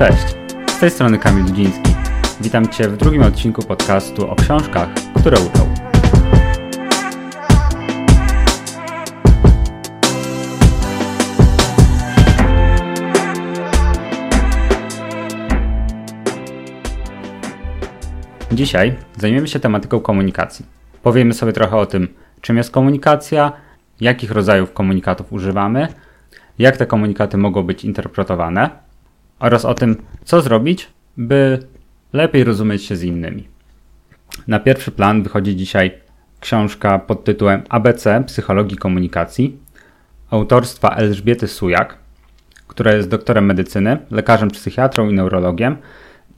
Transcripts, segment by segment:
Cześć, z tej strony Kamil Dudziński. Witam Cię w drugim odcinku podcastu o książkach, które uczą. Dzisiaj zajmiemy się tematyką komunikacji. Powiemy sobie trochę o tym, czym jest komunikacja, jakich rodzajów komunikatów używamy, jak te komunikaty mogą być interpretowane oraz o tym, co zrobić, by lepiej rozumieć się z innymi. Na pierwszy plan wychodzi dzisiaj książka pod tytułem ABC Psychologii Komunikacji autorstwa Elżbiety Sujak, która jest doktorem medycyny, lekarzem psychiatrą i neurologiem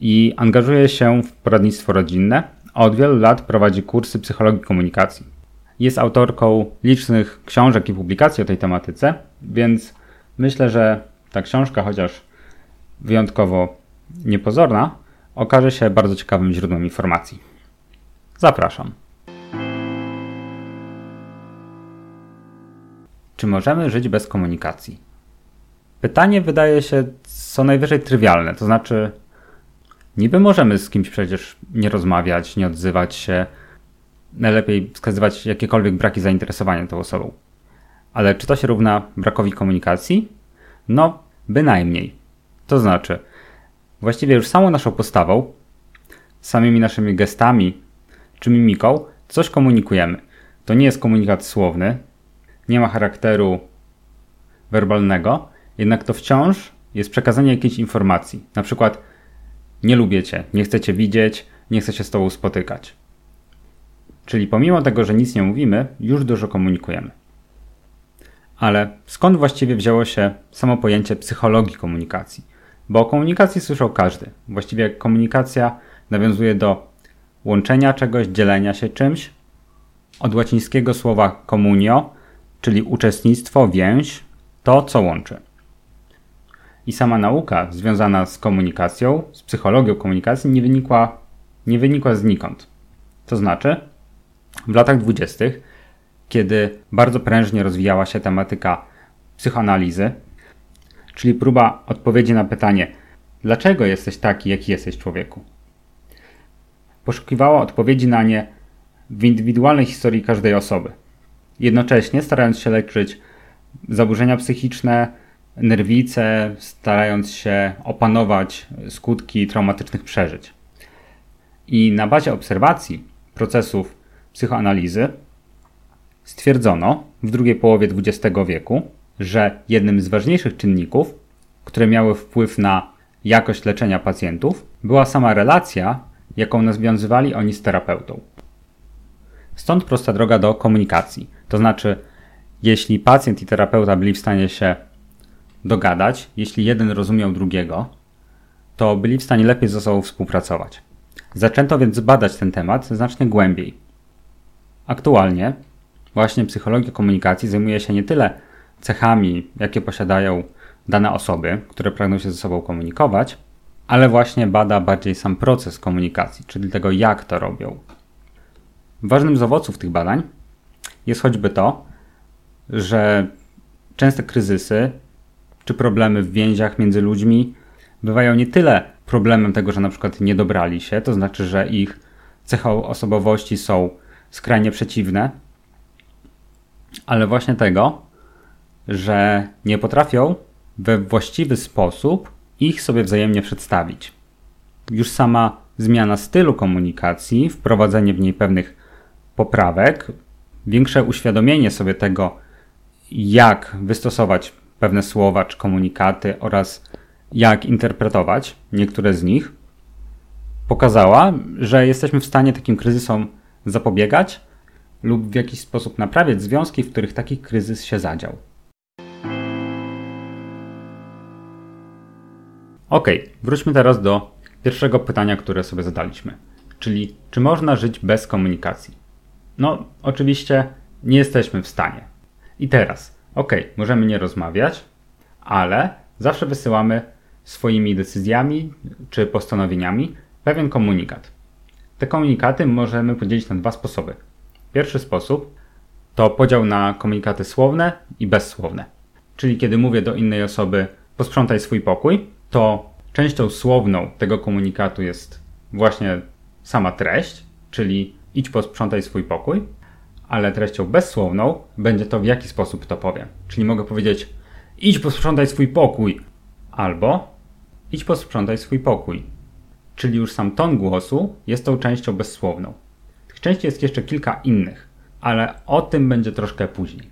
i angażuje się w poradnictwo rodzinne, a od wielu lat prowadzi kursy psychologii komunikacji. Jest autorką licznych książek i publikacji o tej tematyce, więc myślę, że ta książka, chociaż wyjątkowo niepozorna, okaże się bardzo ciekawym źródłem informacji. Zapraszam. Czy możemy żyć bez komunikacji? Pytanie wydaje się co najwyżej trywialne, to znaczy, niby możemy z kimś przecież nie rozmawiać, nie odzywać się, najlepiej wskazywać jakiekolwiek braki zainteresowania tą osobą. Ale czy to się równa brakowi komunikacji? No, bynajmniej. To znaczy, właściwie już samą naszą postawą, samymi naszymi gestami czy mimiką coś komunikujemy. To nie jest komunikat słowny, nie ma charakteru werbalnego, jednak to wciąż jest przekazanie jakiejś informacji. Na przykład nie lubię cię, nie chcę cię widzieć, nie chcę się z tobą spotykać. Czyli pomimo tego, że nic nie mówimy, już dużo komunikujemy. Ale skąd właściwie wzięło się samo pojęcie psychologii komunikacji? Bo o komunikacji słyszał każdy. Właściwie komunikacja nawiązuje do łączenia czegoś, dzielenia się czymś. Od łacińskiego słowa communio, czyli uczestnictwo, więź, to co łączy. I sama nauka związana z komunikacją, z psychologią komunikacji nie wynikła, nie wynikła znikąd. To znaczy, w latach dwudziestych, kiedy bardzo prężnie rozwijała się tematyka psychoanalizy, czyli próba odpowiedzi na pytanie, dlaczego jesteś taki, jaki jesteś człowieku. Poszukiwała odpowiedzi na nie w indywidualnej historii każdej osoby, jednocześnie starając się leczyć zaburzenia psychiczne, nerwice, starając się opanować skutki traumatycznych przeżyć. I na bazie obserwacji procesów psychoanalizy stwierdzono w drugiej połowie XX wieku, że jednym z ważniejszych czynników, które miały wpływ na jakość leczenia pacjentów, była sama relacja, jaką nawiązywali oni z terapeutą. Stąd prosta droga do komunikacji. To znaczy, jeśli pacjent i terapeuta byli w stanie się dogadać, jeśli jeden rozumiał drugiego, to byli w stanie lepiej ze sobą współpracować. Zaczęto więc badać ten temat znacznie głębiej. Aktualnie właśnie psychologia komunikacji zajmuje się nie tyle cechami, jakie posiadają dane osoby, które pragną się ze sobą komunikować, ale właśnie bada bardziej sam proces komunikacji, czyli tego, jak to robią. Ważnym z owoców tych badań jest choćby to, że częste kryzysy czy problemy w więziach między ludźmi bywają nie tyle problemem tego, że na przykład nie dobrali się, to znaczy, że ich cechy osobowości są skrajnie przeciwne, ale właśnie tego, że nie potrafią we właściwy sposób ich sobie wzajemnie przedstawić. Już sama zmiana stylu komunikacji, wprowadzenie w niej pewnych poprawek, większe uświadomienie sobie tego, jak wystosować pewne słowa czy komunikaty oraz jak interpretować niektóre z nich, pokazała, że jesteśmy w stanie takim kryzysom zapobiegać lub w jakiś sposób naprawiać związki, w których taki kryzys się zadział. Ok, wróćmy teraz do pierwszego pytania, które sobie zadaliśmy, czyli czy można żyć bez komunikacji? No, oczywiście nie jesteśmy w stanie. I teraz, ok, możemy nie rozmawiać, ale zawsze wysyłamy swoimi decyzjami czy postanowieniami pewien komunikat. Te komunikaty możemy podzielić na dwa sposoby. Pierwszy sposób to podział na komunikaty słowne i bezsłowne. Czyli kiedy mówię do innej osoby posprzątaj swój pokój, to częścią słowną tego komunikatu jest właśnie sama treść, czyli idź posprzątaj swój pokój, ale treścią bezsłowną będzie to w jaki sposób to powiem. Czyli mogę powiedzieć idź posprzątaj swój pokój albo idź posprzątaj swój pokój. Czyli już sam ton głosu jest tą częścią bezsłowną. Tych części jest jeszcze kilka innych, ale o tym będzie troszkę później.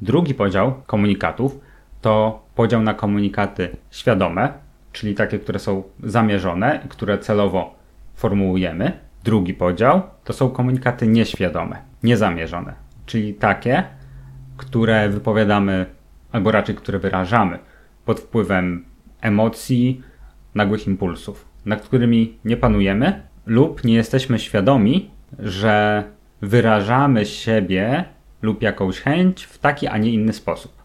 Drugi podział komunikatów to podział na komunikaty świadome, czyli takie, które są zamierzone, które celowo formułujemy. Drugi podział to są komunikaty nieświadome, niezamierzone, czyli takie, które wypowiadamy, albo raczej które wyrażamy pod wpływem emocji, nagłych impulsów, nad którymi nie panujemy lub nie jesteśmy świadomi, że wyrażamy siebie lub jakąś chęć w taki, a nie inny sposób.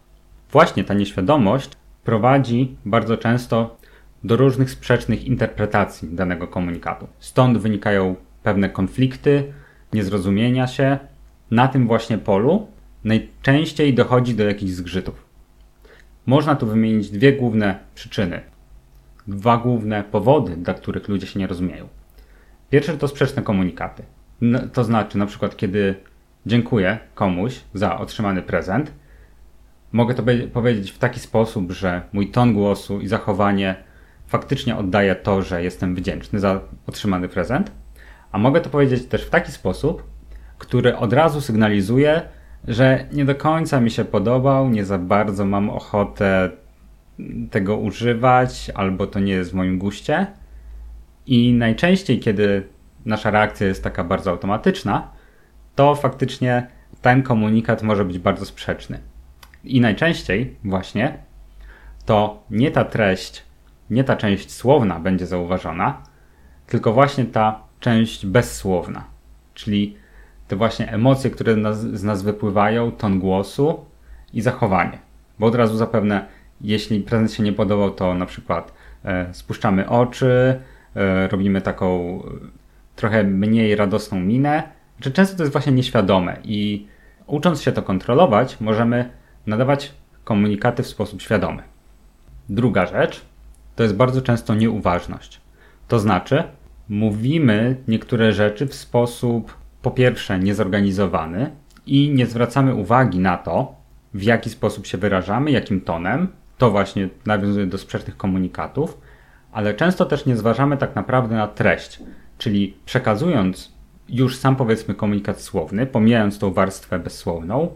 Właśnie ta nieświadomość prowadzi bardzo często do różnych sprzecznych interpretacji danego komunikatu. Stąd wynikają pewne konflikty, niezrozumienia się. Na tym właśnie polu najczęściej dochodzi do jakichś zgrzytów. Można tu wymienić dwie główne przyczyny, dwa główne powody, dla których ludzie się nie rozumieją. Pierwszy to sprzeczne komunikaty. No, to znaczy, na przykład, kiedy dziękuję komuś za otrzymany prezent, mogę to powiedzieć w taki sposób, że mój ton głosu i zachowanie faktycznie oddaje to, że jestem wdzięczny za otrzymany prezent, a mogę to powiedzieć też w taki sposób, który od razu sygnalizuje, że nie do końca mi się podobał, nie za bardzo mam ochotę tego używać, albo to nie jest w moim guście. I najczęściej, kiedy nasza reakcja jest taka bardzo automatyczna, to faktycznie ten komunikat może być bardzo sprzeczny. I najczęściej właśnie to nie ta treść, nie ta część słowna będzie zauważona, tylko właśnie ta część bezsłowna, czyli te właśnie emocje, które z nas wypływają, ton głosu i zachowanie. Bo od razu zapewne, jeśli prezent się nie podobał, to na przykład e, spuszczamy oczy, e, robimy taką e, trochę mniej radosną minę, że często to jest właśnie nieświadome i ucząc się to kontrolować, możemy nadawać komunikaty w sposób świadomy. Druga rzecz to jest bardzo często nieuważność. To znaczy, mówimy niektóre rzeczy w sposób po pierwsze niezorganizowany i nie zwracamy uwagi na to, w jaki sposób się wyrażamy, jakim tonem. To właśnie nawiązuje do sprzecznych komunikatów, ale często też nie zważamy tak naprawdę na treść, czyli przekazując już sam powiedzmy komunikat słowny, pomijając tą warstwę bezsłowną,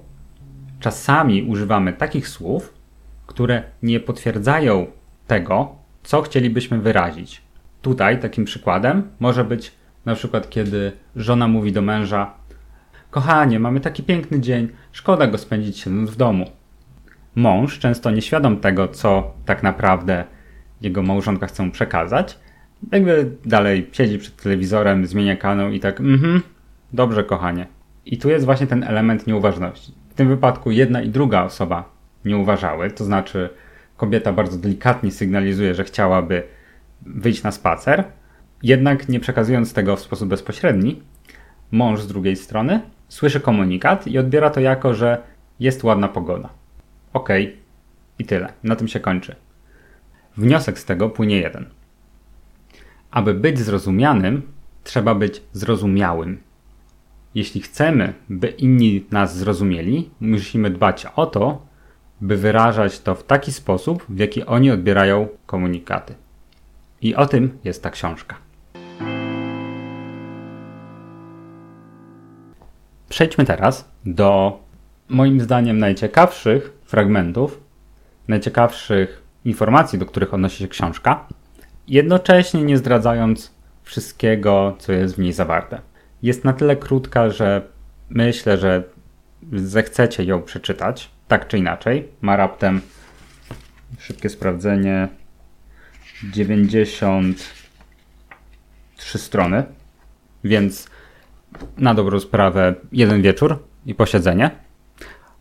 czasami używamy takich słów, które nie potwierdzają tego, co chcielibyśmy wyrazić. Tutaj takim przykładem może być na przykład, kiedy żona mówi do męża: Kochanie, mamy taki piękny dzień, szkoda go spędzić siedząc w domu. Mąż, często nieświadom tego, co tak naprawdę jego małżonka chce mu przekazać, jakby dalej siedzi przed telewizorem, zmienia kanał i tak, mhm, dobrze, kochanie. I tu jest właśnie ten element nieuważności. W tym wypadku jedna i druga osoba nie uważały, to znaczy kobieta bardzo delikatnie sygnalizuje, że chciałaby wyjść na spacer, jednak nie przekazując tego w sposób bezpośredni, mąż z drugiej strony słyszy komunikat i odbiera to jako, że jest ładna pogoda. Okej, okay. i tyle. Na tym się kończy. Wniosek z tego płynie jeden. Aby być zrozumianym, trzeba być zrozumiałym. Jeśli chcemy, by inni nas zrozumieli, musimy dbać o to, by wyrażać to w taki sposób, w jaki oni odbierają komunikaty. I o tym jest ta książka. Przejdźmy teraz do moim zdaniem najciekawszych fragmentów, najciekawszych informacji, do których odnosi się książka, jednocześnie nie zdradzając wszystkiego, co jest w niej zawarte. Jest na tyle krótka, że myślę, że zechcecie ją przeczytać, tak czy inaczej. Ma raptem szybkie sprawdzenie 93 strony, więc na dobrą sprawę jeden wieczór i posiedzenie.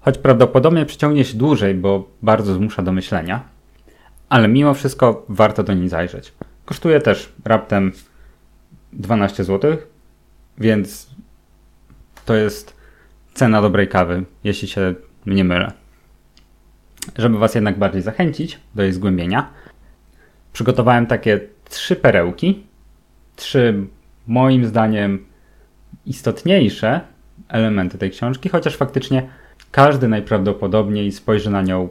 Choć prawdopodobnie przyciągnie się dłużej, bo bardzo zmusza do myślenia, ale mimo wszystko warto do niej zajrzeć. Kosztuje też raptem 12 zł, więc to jest cena dobrej kawy, jeśli się nie mylę. Żeby Was jednak bardziej zachęcić do jej zgłębienia, przygotowałem takie trzy perełki, trzy moim zdaniem istotniejsze elementy tej książki, chociaż faktycznie każdy najprawdopodobniej spojrzy na nią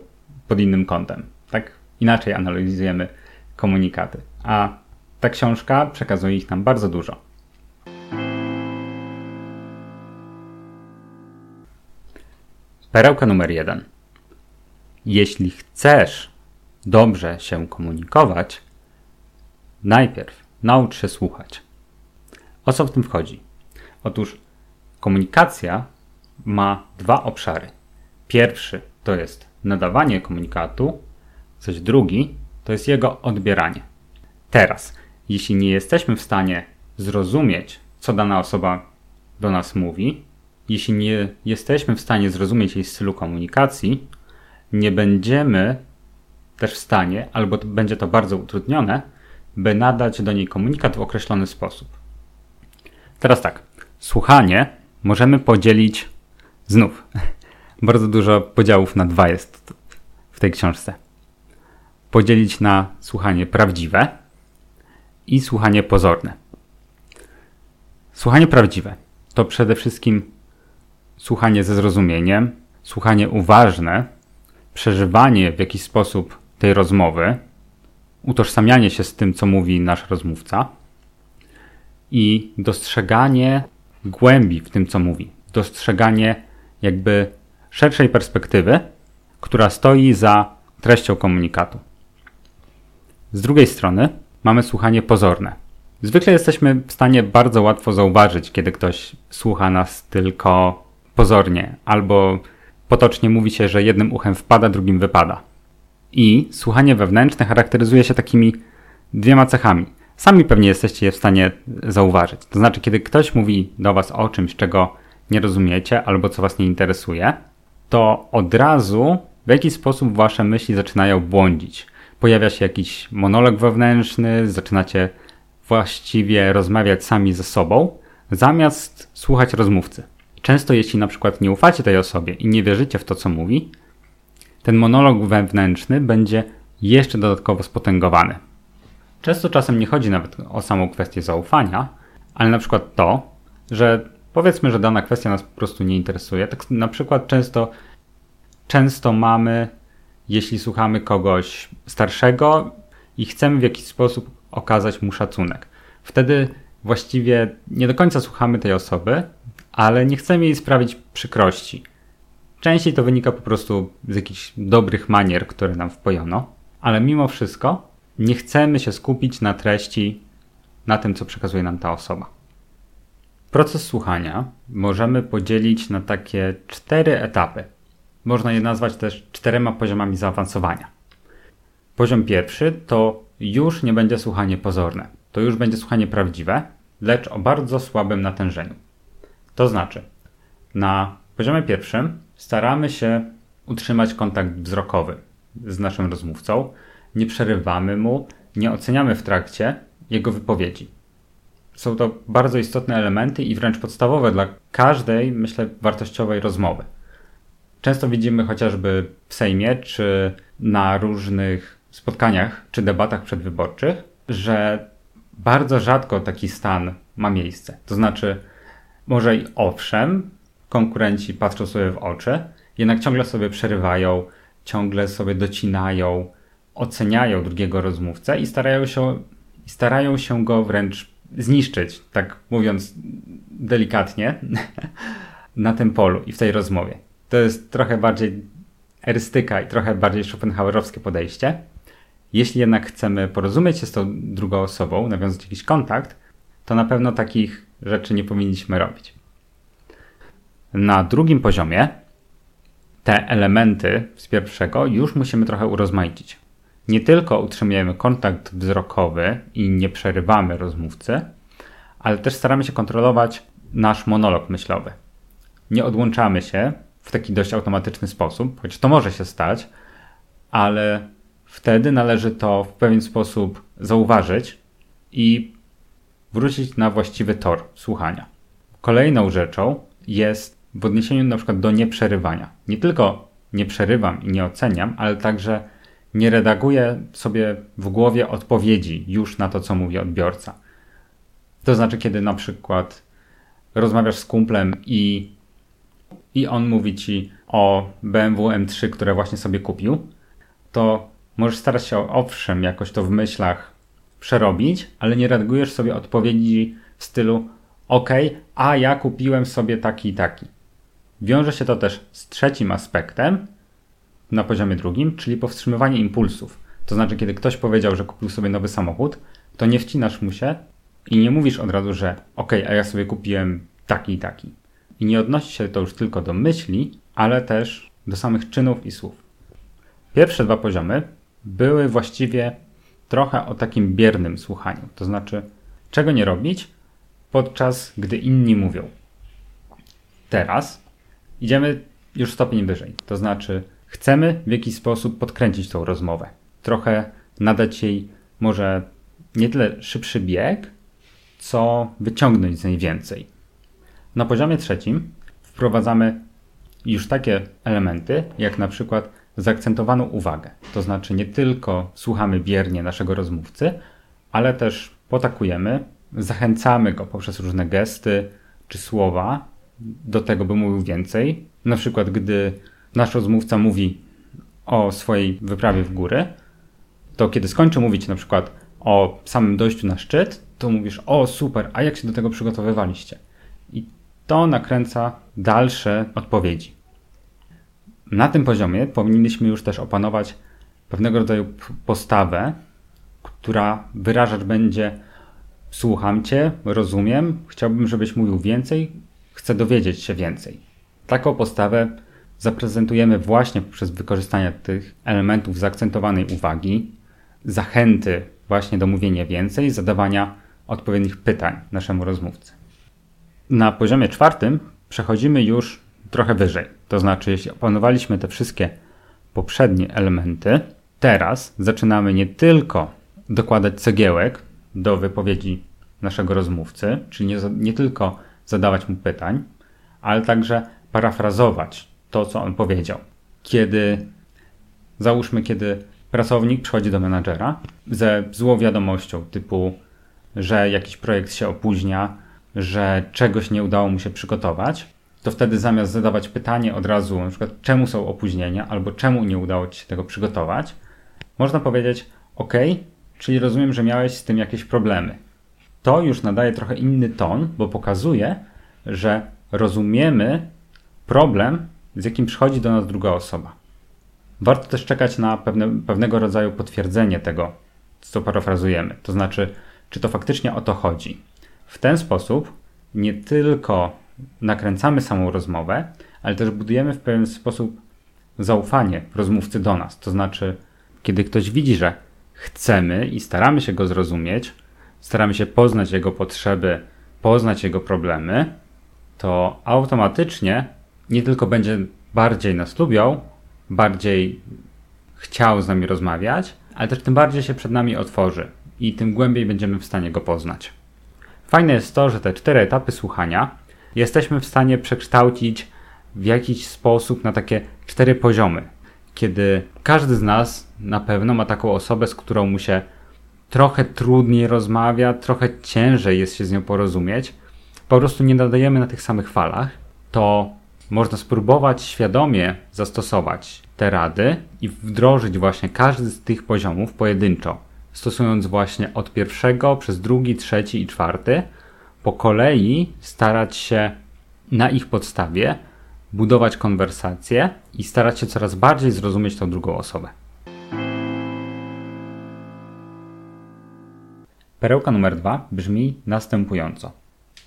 pod innym kątem. Tak inaczej analizujemy komunikaty. A ta książka przekazuje ich nam bardzo dużo. Perełka numer jeden. Jeśli chcesz dobrze się komunikować, najpierw naucz się słuchać. O co w tym wchodzi? Otóż komunikacja ma dwa obszary. Pierwszy to jest nadawanie komunikatu, zaś drugi to jest jego odbieranie. Teraz, jeśli nie jesteśmy w stanie zrozumieć, co dana osoba do nas mówi, jeśli nie jesteśmy w stanie zrozumieć jej stylu komunikacji, nie będziemy też w stanie, albo będzie to bardzo utrudnione, by nadać do niej komunikat w określony sposób. Teraz tak, słuchanie możemy podzielić znów. Bardzo dużo podziałów na dwa jest w tej książce. Podzielić na słuchanie prawdziwe i słuchanie pozorne. Słuchanie prawdziwe to przede wszystkim słuchanie ze zrozumieniem, słuchanie uważne, przeżywanie w jakiś sposób tej rozmowy, utożsamianie się z tym, co mówi nasz rozmówca i dostrzeganie głębi w tym, co mówi. Dostrzeganie jakby szerszej perspektywy, która stoi za treścią komunikatu. Z drugiej strony mamy słuchanie pozorne. Zwykle jesteśmy w stanie bardzo łatwo zauważyć, kiedy ktoś słucha nas tylko pozornie, albo potocznie mówi się, że jednym uchem wpada, drugim wypada. I słuchanie wewnętrzne charakteryzuje się takimi dwiema cechami. Sami pewnie jesteście je w stanie zauważyć. To znaczy, kiedy ktoś mówi do Was o czymś, czego nie rozumiecie albo co Was nie interesuje, to od razu w jakiś sposób Wasze myśli zaczynają błądzić. Pojawia się jakiś monolog wewnętrzny, zaczynacie właściwie rozmawiać sami ze sobą, zamiast słuchać rozmówcy. Często, jeśli na przykład nie ufacie tej osobie i nie wierzycie w to, co mówi, ten monolog wewnętrzny będzie jeszcze dodatkowo spotęgowany. Często czasem nie chodzi nawet o samą kwestię zaufania, ale na przykład to, że powiedzmy, że dana kwestia nas po prostu nie interesuje. Tak na przykład często, często mamy, jeśli słuchamy kogoś starszego i chcemy w jakiś sposób okazać mu szacunek. Wtedy właściwie nie do końca słuchamy tej osoby, ale nie chcemy jej sprawić przykrości. Częściej to wynika po prostu z jakichś dobrych manier, które nam wpojono, ale mimo wszystko nie chcemy się skupić na treści, na tym, co przekazuje nam ta osoba. Proces słuchania możemy podzielić na takie cztery etapy. Można je nazwać też czterema poziomami zaawansowania. Poziom pierwszy to już nie będzie słuchanie pozorne. To już będzie słuchanie prawdziwe, lecz o bardzo słabym natężeniu. To znaczy, na poziomie pierwszym staramy się utrzymać kontakt wzrokowy z naszym rozmówcą, nie przerywamy mu, nie oceniamy w trakcie jego wypowiedzi. Są to bardzo istotne elementy i wręcz podstawowe dla każdej, myślę, wartościowej rozmowy. Często widzimy chociażby w Sejmie czy na różnych spotkaniach czy debatach przedwyborczych, że bardzo rzadko taki stan ma miejsce. To znaczy, może i owszem, konkurenci patrzą sobie w oczy, jednak ciągle sobie przerywają, ciągle sobie docinają, oceniają drugiego rozmówcę i starają się, starają się go wręcz zniszczyć, tak mówiąc delikatnie, na tym polu i w tej rozmowie. To jest trochę bardziej erystyka i trochę bardziej schopenhauerowskie podejście. Jeśli jednak chcemy porozumieć się z tą drugą osobą, nawiązać jakiś kontakt, to na pewno takich rzeczy nie powinniśmy robić. Na drugim poziomie te elementy z pierwszego już musimy trochę urozmaicić. Nie tylko utrzymujemy kontakt wzrokowy i nie przerywamy rozmówcy, ale też staramy się kontrolować nasz monolog myślowy. Nie odłączamy się w taki dość automatyczny sposób, choć to może się stać, ale wtedy należy to w pewien sposób zauważyć i wrócić na właściwy tor słuchania. Kolejną rzeczą jest w odniesieniu na przykład do nieprzerywania. Nie tylko nie przerywam i nie oceniam, ale także nie redaguję sobie w głowie odpowiedzi już na to, co mówi odbiorca. To znaczy, kiedy na przykład rozmawiasz z kumplem i, i on mówi ci o BMW M3, które właśnie sobie kupił, to możesz starać się owszem jakoś to w myślach przerobić, ale nie redagujesz sobie odpowiedzi w stylu OK, a ja kupiłem sobie taki i taki. Wiąże się to też z trzecim aspektem na poziomie drugim, czyli powstrzymywanie impulsów. To znaczy, kiedy ktoś powiedział, że kupił sobie nowy samochód, to nie wcinasz mu się i nie mówisz od razu, że OK, a ja sobie kupiłem taki i taki. I nie odnosi się to już tylko do myśli, ale też do samych czynów i słów. Pierwsze dwa poziomy były właściwie trochę o takim biernym słuchaniu, to znaczy czego nie robić, podczas gdy inni mówią. Teraz idziemy już stopień wyżej, to znaczy chcemy w jakiś sposób podkręcić tą rozmowę, trochę nadać jej może nie tyle szybszy bieg, co wyciągnąć z niej więcej. Na poziomie trzecim wprowadzamy już takie elementy, jak na przykład zaakcentowaną uwagę. To znaczy nie tylko słuchamy biernie naszego rozmówcy, ale też potakujemy, zachęcamy go poprzez różne gesty czy słowa do tego, by mówił więcej. Na przykład, gdy nasz rozmówca mówi o swojej wyprawie w góry, to kiedy skończy mówić na przykład o samym dojściu na szczyt, to mówisz, o super, a jak się do tego przygotowywaliście? I to nakręca dalsze odpowiedzi. Na tym poziomie powinniśmy już też opanować pewnego rodzaju postawę, która wyrażać będzie słucham cię, rozumiem, chciałbym, żebyś mówił więcej, chcę dowiedzieć się więcej. Taką postawę zaprezentujemy właśnie poprzez wykorzystanie tych elementów zaakcentowanej uwagi, zachęty właśnie do mówienia więcej, zadawania odpowiednich pytań naszemu rozmówcy. Na poziomie czwartym przechodzimy już trochę wyżej. To znaczy, jeśli opanowaliśmy te wszystkie poprzednie elementy, teraz zaczynamy nie tylko dokładać cegiełek do wypowiedzi naszego rozmówcy, czyli nie, nie tylko zadawać mu pytań, ale także parafrazować to, co on powiedział. Kiedy, załóżmy, kiedy pracownik przychodzi do menadżera ze złą wiadomością, typu, że jakiś projekt się opóźnia, że czegoś nie udało mu się przygotować, to wtedy zamiast zadawać pytanie od razu, na przykład czemu są opóźnienia, albo czemu nie udało ci się tego przygotować, można powiedzieć, OK, czyli rozumiem, że miałeś z tym jakieś problemy. To już nadaje trochę inny ton, bo pokazuje, że rozumiemy problem, z jakim przychodzi do nas druga osoba. Warto też czekać na pewne, pewnego rodzaju potwierdzenie tego, co parafrazujemy. To znaczy, czy to faktycznie o to chodzi. W ten sposób nie tylko nakręcamy samą rozmowę, ale też budujemy w pewien sposób zaufanie rozmówcy do nas. To znaczy, kiedy ktoś widzi, że chcemy i staramy się go zrozumieć, staramy się poznać jego potrzeby, poznać jego problemy, to automatycznie nie tylko będzie bardziej nas lubiał, bardziej chciał z nami rozmawiać, ale też tym bardziej się przed nami otworzy i tym głębiej będziemy w stanie go poznać. Fajne jest to, że te cztery etapy słuchania jesteśmy w stanie przekształcić w jakiś sposób na takie cztery poziomy, kiedy każdy z nas na pewno ma taką osobę, z którą mu się trochę trudniej rozmawia, trochę ciężej jest się z nią porozumieć, po prostu nie nadajemy na tych samych falach, to można spróbować świadomie zastosować te rady i wdrożyć właśnie każdy z tych poziomów pojedynczo, stosując właśnie od pierwszego przez drugi, trzeci i czwarty, po kolei starać się na ich podstawie budować konwersację i starać się coraz bardziej zrozumieć tą drugą osobę. Perełka numer dwa brzmi następująco.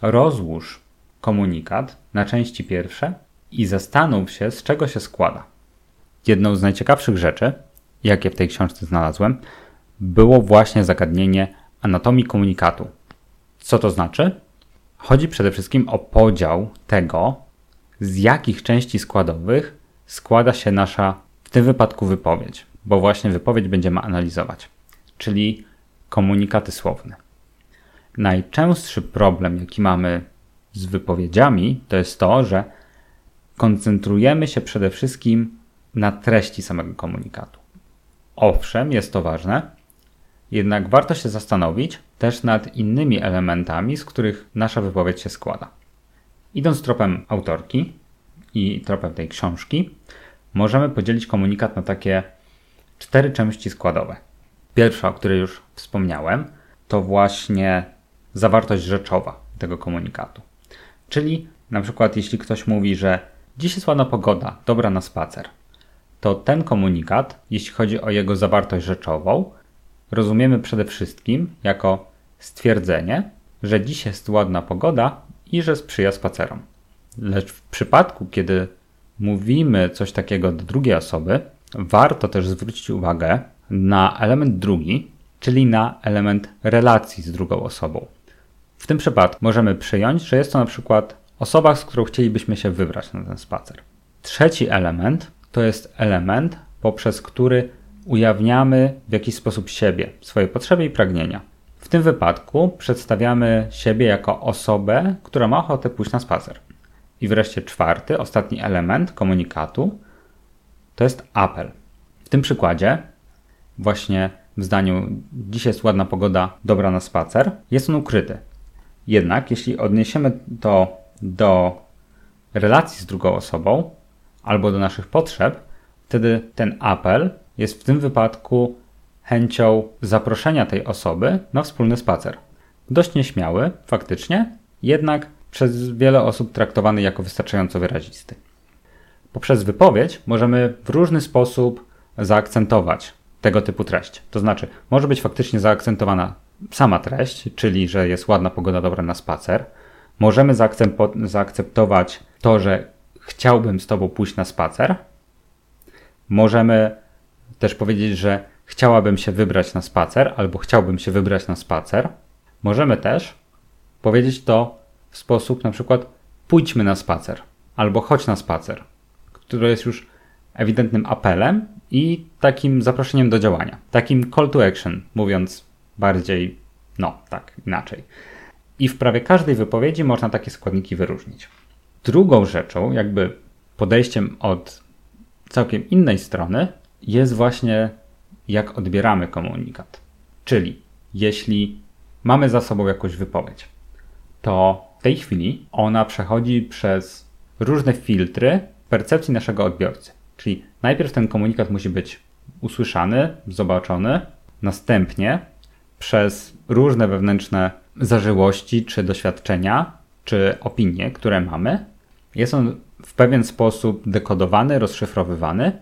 Rozłóż komunikat na części pierwsze i zastanów się, z czego się składa. Jedną z najciekawszych rzeczy, jakie w tej książce znalazłem, było właśnie zagadnienie anatomii komunikatu. Co to znaczy? Chodzi przede wszystkim o podział tego, z jakich części składowych składa się nasza, w tym wypadku wypowiedź, bo właśnie wypowiedź będziemy analizować, czyli komunikaty słowne. Najczęstszy problem, jaki mamy z wypowiedziami, to jest to, że koncentrujemy się przede wszystkim na treści samego komunikatu. Owszem, jest to ważne, jednak warto się zastanowić też nad innymi elementami, z których nasza wypowiedź się składa. Idąc tropem autorki i tropem tej książki, możemy podzielić komunikat na takie cztery części składowe. Pierwsza, o której już wspomniałem, to właśnie zawartość rzeczowa tego komunikatu. Czyli na przykład jeśli ktoś mówi, że dziś jest ładna pogoda, dobra na spacer, to ten komunikat, jeśli chodzi o jego zawartość rzeczową, rozumiemy przede wszystkim jako stwierdzenie, że dziś jest ładna pogoda i że sprzyja spacerom. Lecz w przypadku, kiedy mówimy coś takiego do drugiej osoby, warto też zwrócić uwagę na element drugi, czyli na element relacji z drugą osobą. W tym przypadku możemy przyjąć, że jest to na przykład osoba, z którą chcielibyśmy się wybrać na ten spacer. Trzeci element to jest element, poprzez który ujawniamy w jakiś sposób siebie, swoje potrzeby i pragnienia. W tym wypadku przedstawiamy siebie jako osobę, która ma ochotę pójść na spacer. I wreszcie czwarty, ostatni element komunikatu to jest apel. W tym przykładzie, właśnie w zdaniu dziś jest ładna pogoda, dobra na spacer, jest on ukryty. Jednak jeśli odniesiemy to do relacji z drugą osobą albo do naszych potrzeb, wtedy ten apel jest w tym wypadku chęcią zaproszenia tej osoby na wspólny spacer. Dość nieśmiały, faktycznie, jednak przez wiele osób traktowany jako wystarczająco wyrazisty. Poprzez wypowiedź możemy w różny sposób zaakcentować tego typu treść. To znaczy, może być faktycznie zaakcentowana sama treść, czyli że jest ładna pogoda dobra na spacer. Możemy zaakceptować to, że chciałbym z Tobą pójść na spacer. Możemy też powiedzieć, że chciałabym się wybrać na spacer, albo chciałbym się wybrać na spacer. Możemy też powiedzieć to w sposób na przykład pójdźmy na spacer, albo chodź na spacer, który jest już ewidentnym apelem i takim zaproszeniem do działania. Takim call to action, mówiąc bardziej, no tak, inaczej. I w prawie każdej wypowiedzi można takie składniki wyróżnić. Drugą rzeczą, jakby podejściem od całkiem innej strony, jest właśnie jak odbieramy komunikat. Czyli jeśli mamy za sobą jakąś wypowiedź, to w tej chwili ona przechodzi przez różne filtry percepcji naszego odbiorcy. Czyli najpierw ten komunikat musi być usłyszany, zobaczony, następnie przez różne wewnętrzne zażyłości, czy doświadczenia, czy opinie, które mamy, jest on w pewien sposób dekodowany, rozszyfrowywany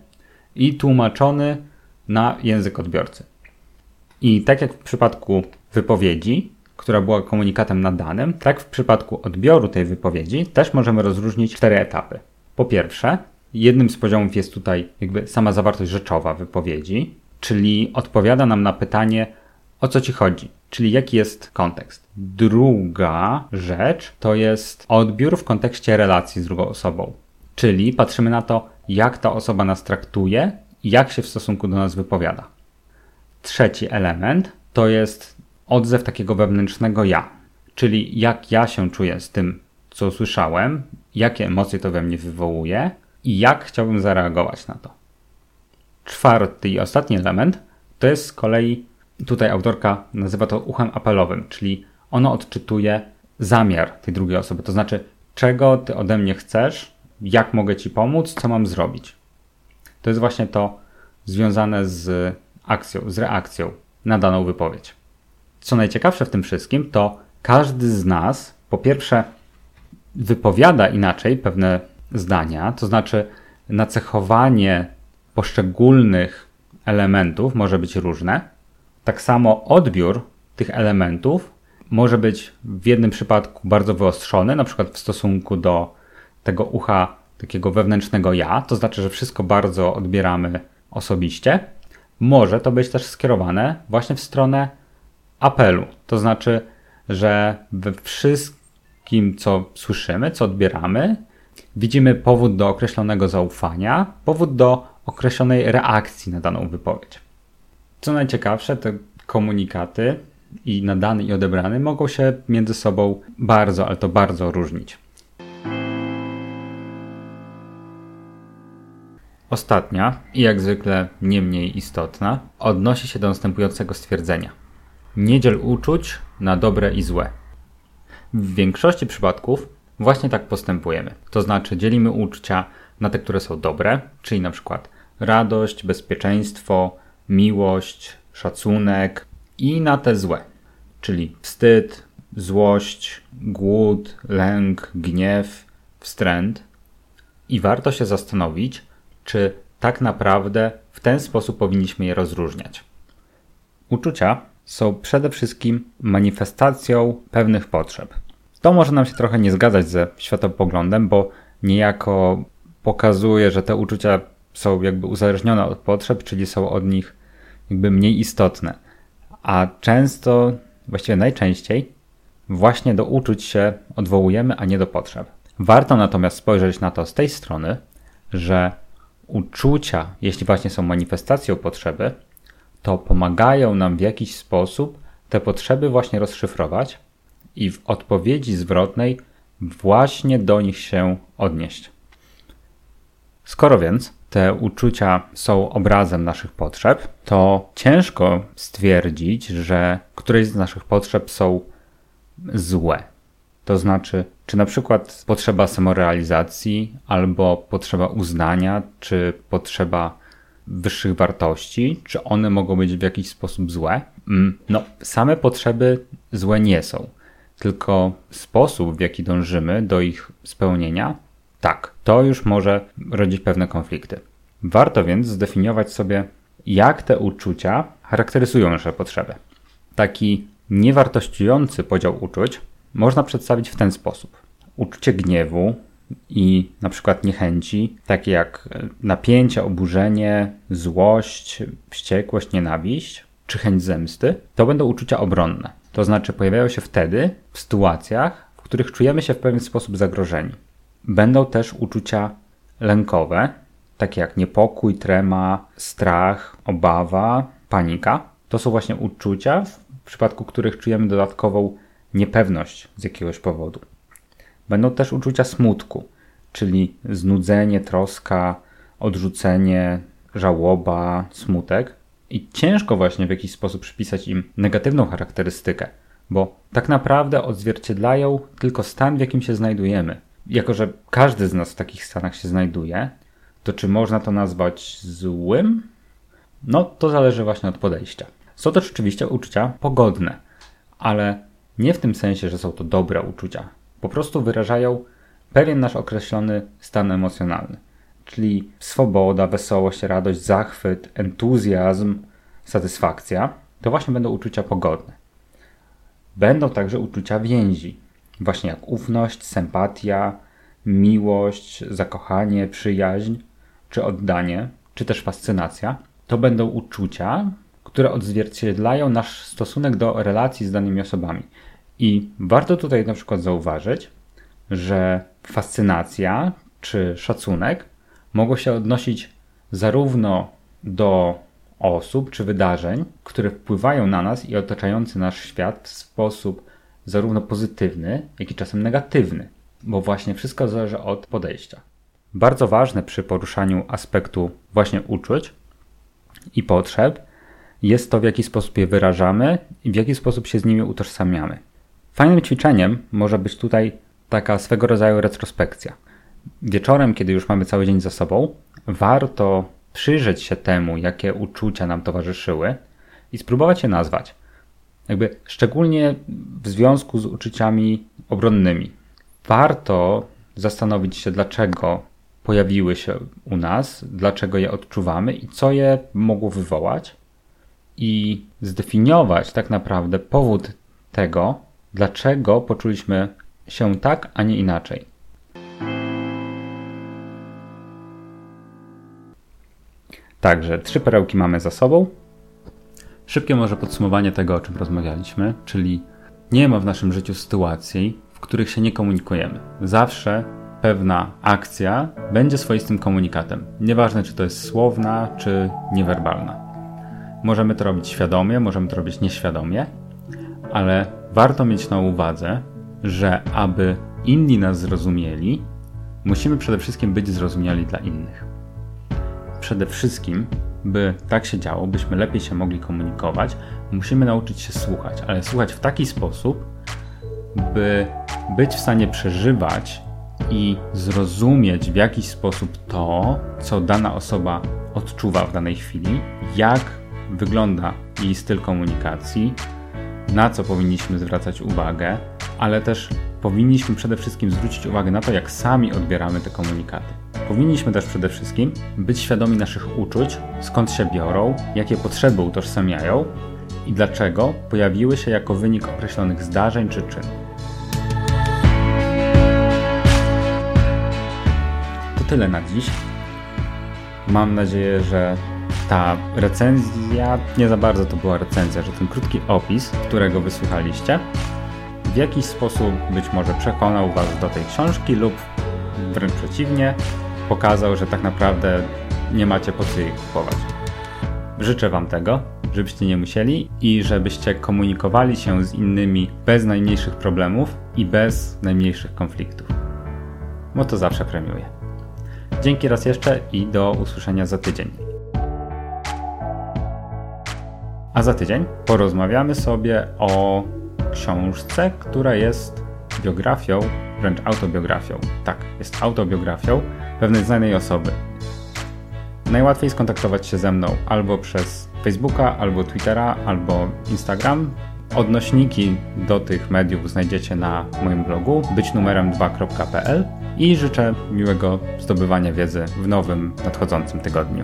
i tłumaczony na język odbiorcy. I tak jak w przypadku wypowiedzi, która była komunikatem nadanym, tak w przypadku odbioru tej wypowiedzi też możemy rozróżnić cztery etapy. Po pierwsze, jednym z poziomów jest tutaj jakby sama zawartość rzeczowa wypowiedzi, czyli odpowiada nam na pytanie, o co ci chodzi, czyli jaki jest kontekst. Druga rzecz to jest odbiór w kontekście relacji z drugą osobą, czyli patrzymy na to, jak ta osoba nas traktuje i jak się w stosunku do nas wypowiada. Trzeci element to jest odzew takiego wewnętrznego ja, czyli jak ja się czuję z tym, co usłyszałem, jakie emocje to we mnie wywołuje i jak chciałbym zareagować na to. Czwarty i ostatni element to jest z kolei, tutaj autorka nazywa to uchem apelowym, czyli ono odczytuje zamiar tej drugiej osoby, to znaczy czego ty ode mnie chcesz, jak mogę ci pomóc, co mam zrobić. To jest właśnie to związane z akcją, z reakcją na daną wypowiedź. Co najciekawsze w tym wszystkim, to każdy z nas po pierwsze wypowiada inaczej pewne zdania, to znaczy nacechowanie poszczególnych elementów może być różne. Tak samo odbiór tych elementów może być w jednym przypadku bardzo wyostrzony, na przykład w stosunku do tego ucha takiego wewnętrznego ja, to znaczy, że wszystko bardzo odbieramy osobiście. Może to być też skierowane właśnie w stronę apelu, to znaczy, że we wszystkim, co słyszymy, co odbieramy, widzimy powód do określonego zaufania, powód do określonej reakcji na daną wypowiedź. Co najciekawsze, te komunikaty i nadany i odebrany mogą się między sobą bardzo, ale to bardzo różnić. Ostatnia i jak zwykle nie mniej istotna odnosi się do następującego stwierdzenia. Nie dziel uczuć na dobre i złe. W większości przypadków właśnie tak postępujemy. To znaczy dzielimy uczucia na te, które są dobre, czyli na przykład radość, bezpieczeństwo, miłość, szacunek i na te złe, czyli wstyd, złość, głód, lęk, gniew, wstręt. I warto się zastanowić, czy tak naprawdę w ten sposób powinniśmy je rozróżniać. Uczucia są przede wszystkim manifestacją pewnych potrzeb. To może nam się trochę nie zgadzać ze światopoglądem, bo niejako pokazuje, że te uczucia są jakby uzależnione od potrzeb, czyli są od nich jakby mniej istotne. A często, właściwie najczęściej, właśnie do uczuć się odwołujemy, a nie do potrzeb. Warto natomiast spojrzeć na to z tej strony, że uczucia, jeśli właśnie są manifestacją potrzeby, to pomagają nam w jakiś sposób te potrzeby właśnie rozszyfrować i w odpowiedzi zwrotnej właśnie do nich się odnieść. Skoro więc te uczucia są obrazem naszych potrzeb, to ciężko stwierdzić, że któreś z naszych potrzeb są złe. To znaczy, czy na przykład potrzeba samorealizacji, albo potrzeba uznania, czy potrzeba wyższych wartości, czy one mogą być w jakiś sposób złe? Mm, no, same potrzeby złe nie są, tylko sposób, w jaki dążymy do ich spełnienia, tak, to już może rodzić pewne konflikty. Warto więc zdefiniować sobie, jak te uczucia charakteryzują nasze potrzeby. Taki niewartościujący podział uczuć można przedstawić w ten sposób. Uczucie gniewu i na przykład niechęci, takie jak napięcie, oburzenie, złość, wściekłość, nienawiść czy chęć zemsty, to będą uczucia obronne. To znaczy pojawiają się wtedy w sytuacjach, w których czujemy się w pewien sposób zagrożeni. Będą też uczucia lękowe, takie jak niepokój, trema, strach, obawa, panika. To są właśnie uczucia, w przypadku których czujemy dodatkową niepewność z jakiegoś powodu. Będą też uczucia smutku, czyli znudzenie, troska, odrzucenie, żałoba, smutek. I ciężko właśnie w jakiś sposób przypisać im negatywną charakterystykę, bo tak naprawdę odzwierciedlają tylko stan, w jakim się znajdujemy. Jako, że każdy z nas w takich stanach się znajduje, to czy można to nazwać złym? No, to zależy właśnie od podejścia. Są to rzeczywiście uczucia pogodne, ale nie w tym sensie, że są to dobre uczucia. Po prostu wyrażają pewien nasz określony stan emocjonalny, czyli swoboda, wesołość, radość, zachwyt, entuzjazm, satysfakcja. To właśnie będą uczucia pogodne. Będą także uczucia więzi, właśnie jak ufność, sympatia, miłość, zakochanie, przyjaźń, czy oddanie, czy też fascynacja. To będą uczucia, które odzwierciedlają nasz stosunek do relacji z danymi osobami. I warto tutaj na przykład zauważyć, że fascynacja czy szacunek mogą się odnosić zarówno do osób czy wydarzeń, które wpływają na nas i otaczający nasz świat w sposób zarówno pozytywny, jak i czasem negatywny, bo właśnie wszystko zależy od podejścia. Bardzo ważne przy poruszaniu aspektu właśnie uczuć i potrzeb jest to, w jaki sposób je wyrażamy i w jaki sposób się z nimi utożsamiamy. Fajnym ćwiczeniem może być tutaj taka swego rodzaju retrospekcja. Wieczorem, kiedy już mamy cały dzień za sobą, warto przyjrzeć się temu, jakie uczucia nam towarzyszyły i spróbować je nazwać. Jakby szczególnie w związku z uczuciami obronnymi. Warto zastanowić się, dlaczego pojawiły się u nas, dlaczego je odczuwamy i co je mogło wywołać, i zdefiniować tak naprawdę powód tego, dlaczego poczuliśmy się tak, a nie inaczej. Także trzy perełki mamy za sobą. Szybkie może podsumowanie tego, o czym rozmawialiśmy, czyli nie ma w naszym życiu sytuacji, w których się nie komunikujemy. Zawsze pewna akcja będzie swoistym komunikatem. Nieważne, czy to jest słowna, czy niewerbalna. Możemy to robić świadomie, możemy to robić nieświadomie, ale warto mieć na uwadze, że aby inni nas zrozumieli, musimy przede wszystkim być zrozumiali dla innych. przede wszystkim, by tak się działo, byśmy lepiej się mogli komunikować, musimy nauczyć się słuchać, ale słuchać w taki sposób, by być w stanie przeżywać i zrozumieć w jakiś sposób to, co dana osoba odczuwa w danej chwili, jak wygląda jej styl komunikacji, na co powinniśmy zwracać uwagę, ale też powinniśmy przede wszystkim zwrócić uwagę na to, jak sami odbieramy te komunikaty. Powinniśmy też przede wszystkim być świadomi naszych uczuć, skąd się biorą, jakie potrzeby utożsamiają i dlaczego pojawiły się jako wynik określonych zdarzeń czy czynów. To tyle na dziś. Mam nadzieję, że ta recenzja, nie za bardzo to była recenzja, że ten krótki opis, którego wysłuchaliście, w jakiś sposób być może przekonał Was do tej książki lub wręcz przeciwnie, pokazał, że tak naprawdę nie macie po co jej kupować. Życzę Wam tego, żebyście nie musieli i żebyście komunikowali się z innymi bez najmniejszych problemów i bez najmniejszych konfliktów. Bo to zawsze premiuje. Dzięki raz jeszcze i do usłyszenia za tydzień. A za tydzień porozmawiamy sobie o książce, która jest biografią, wręcz autobiografią. Tak, jest autobiografią pewnej znanej osoby. Najłatwiej skontaktować się ze mną albo przez Facebooka, albo Twittera, albo Instagram. Odnośniki do tych mediów znajdziecie na moim blogu byćnumerem2.pl i życzę miłego zdobywania wiedzy w nowym, nadchodzącym tygodniu.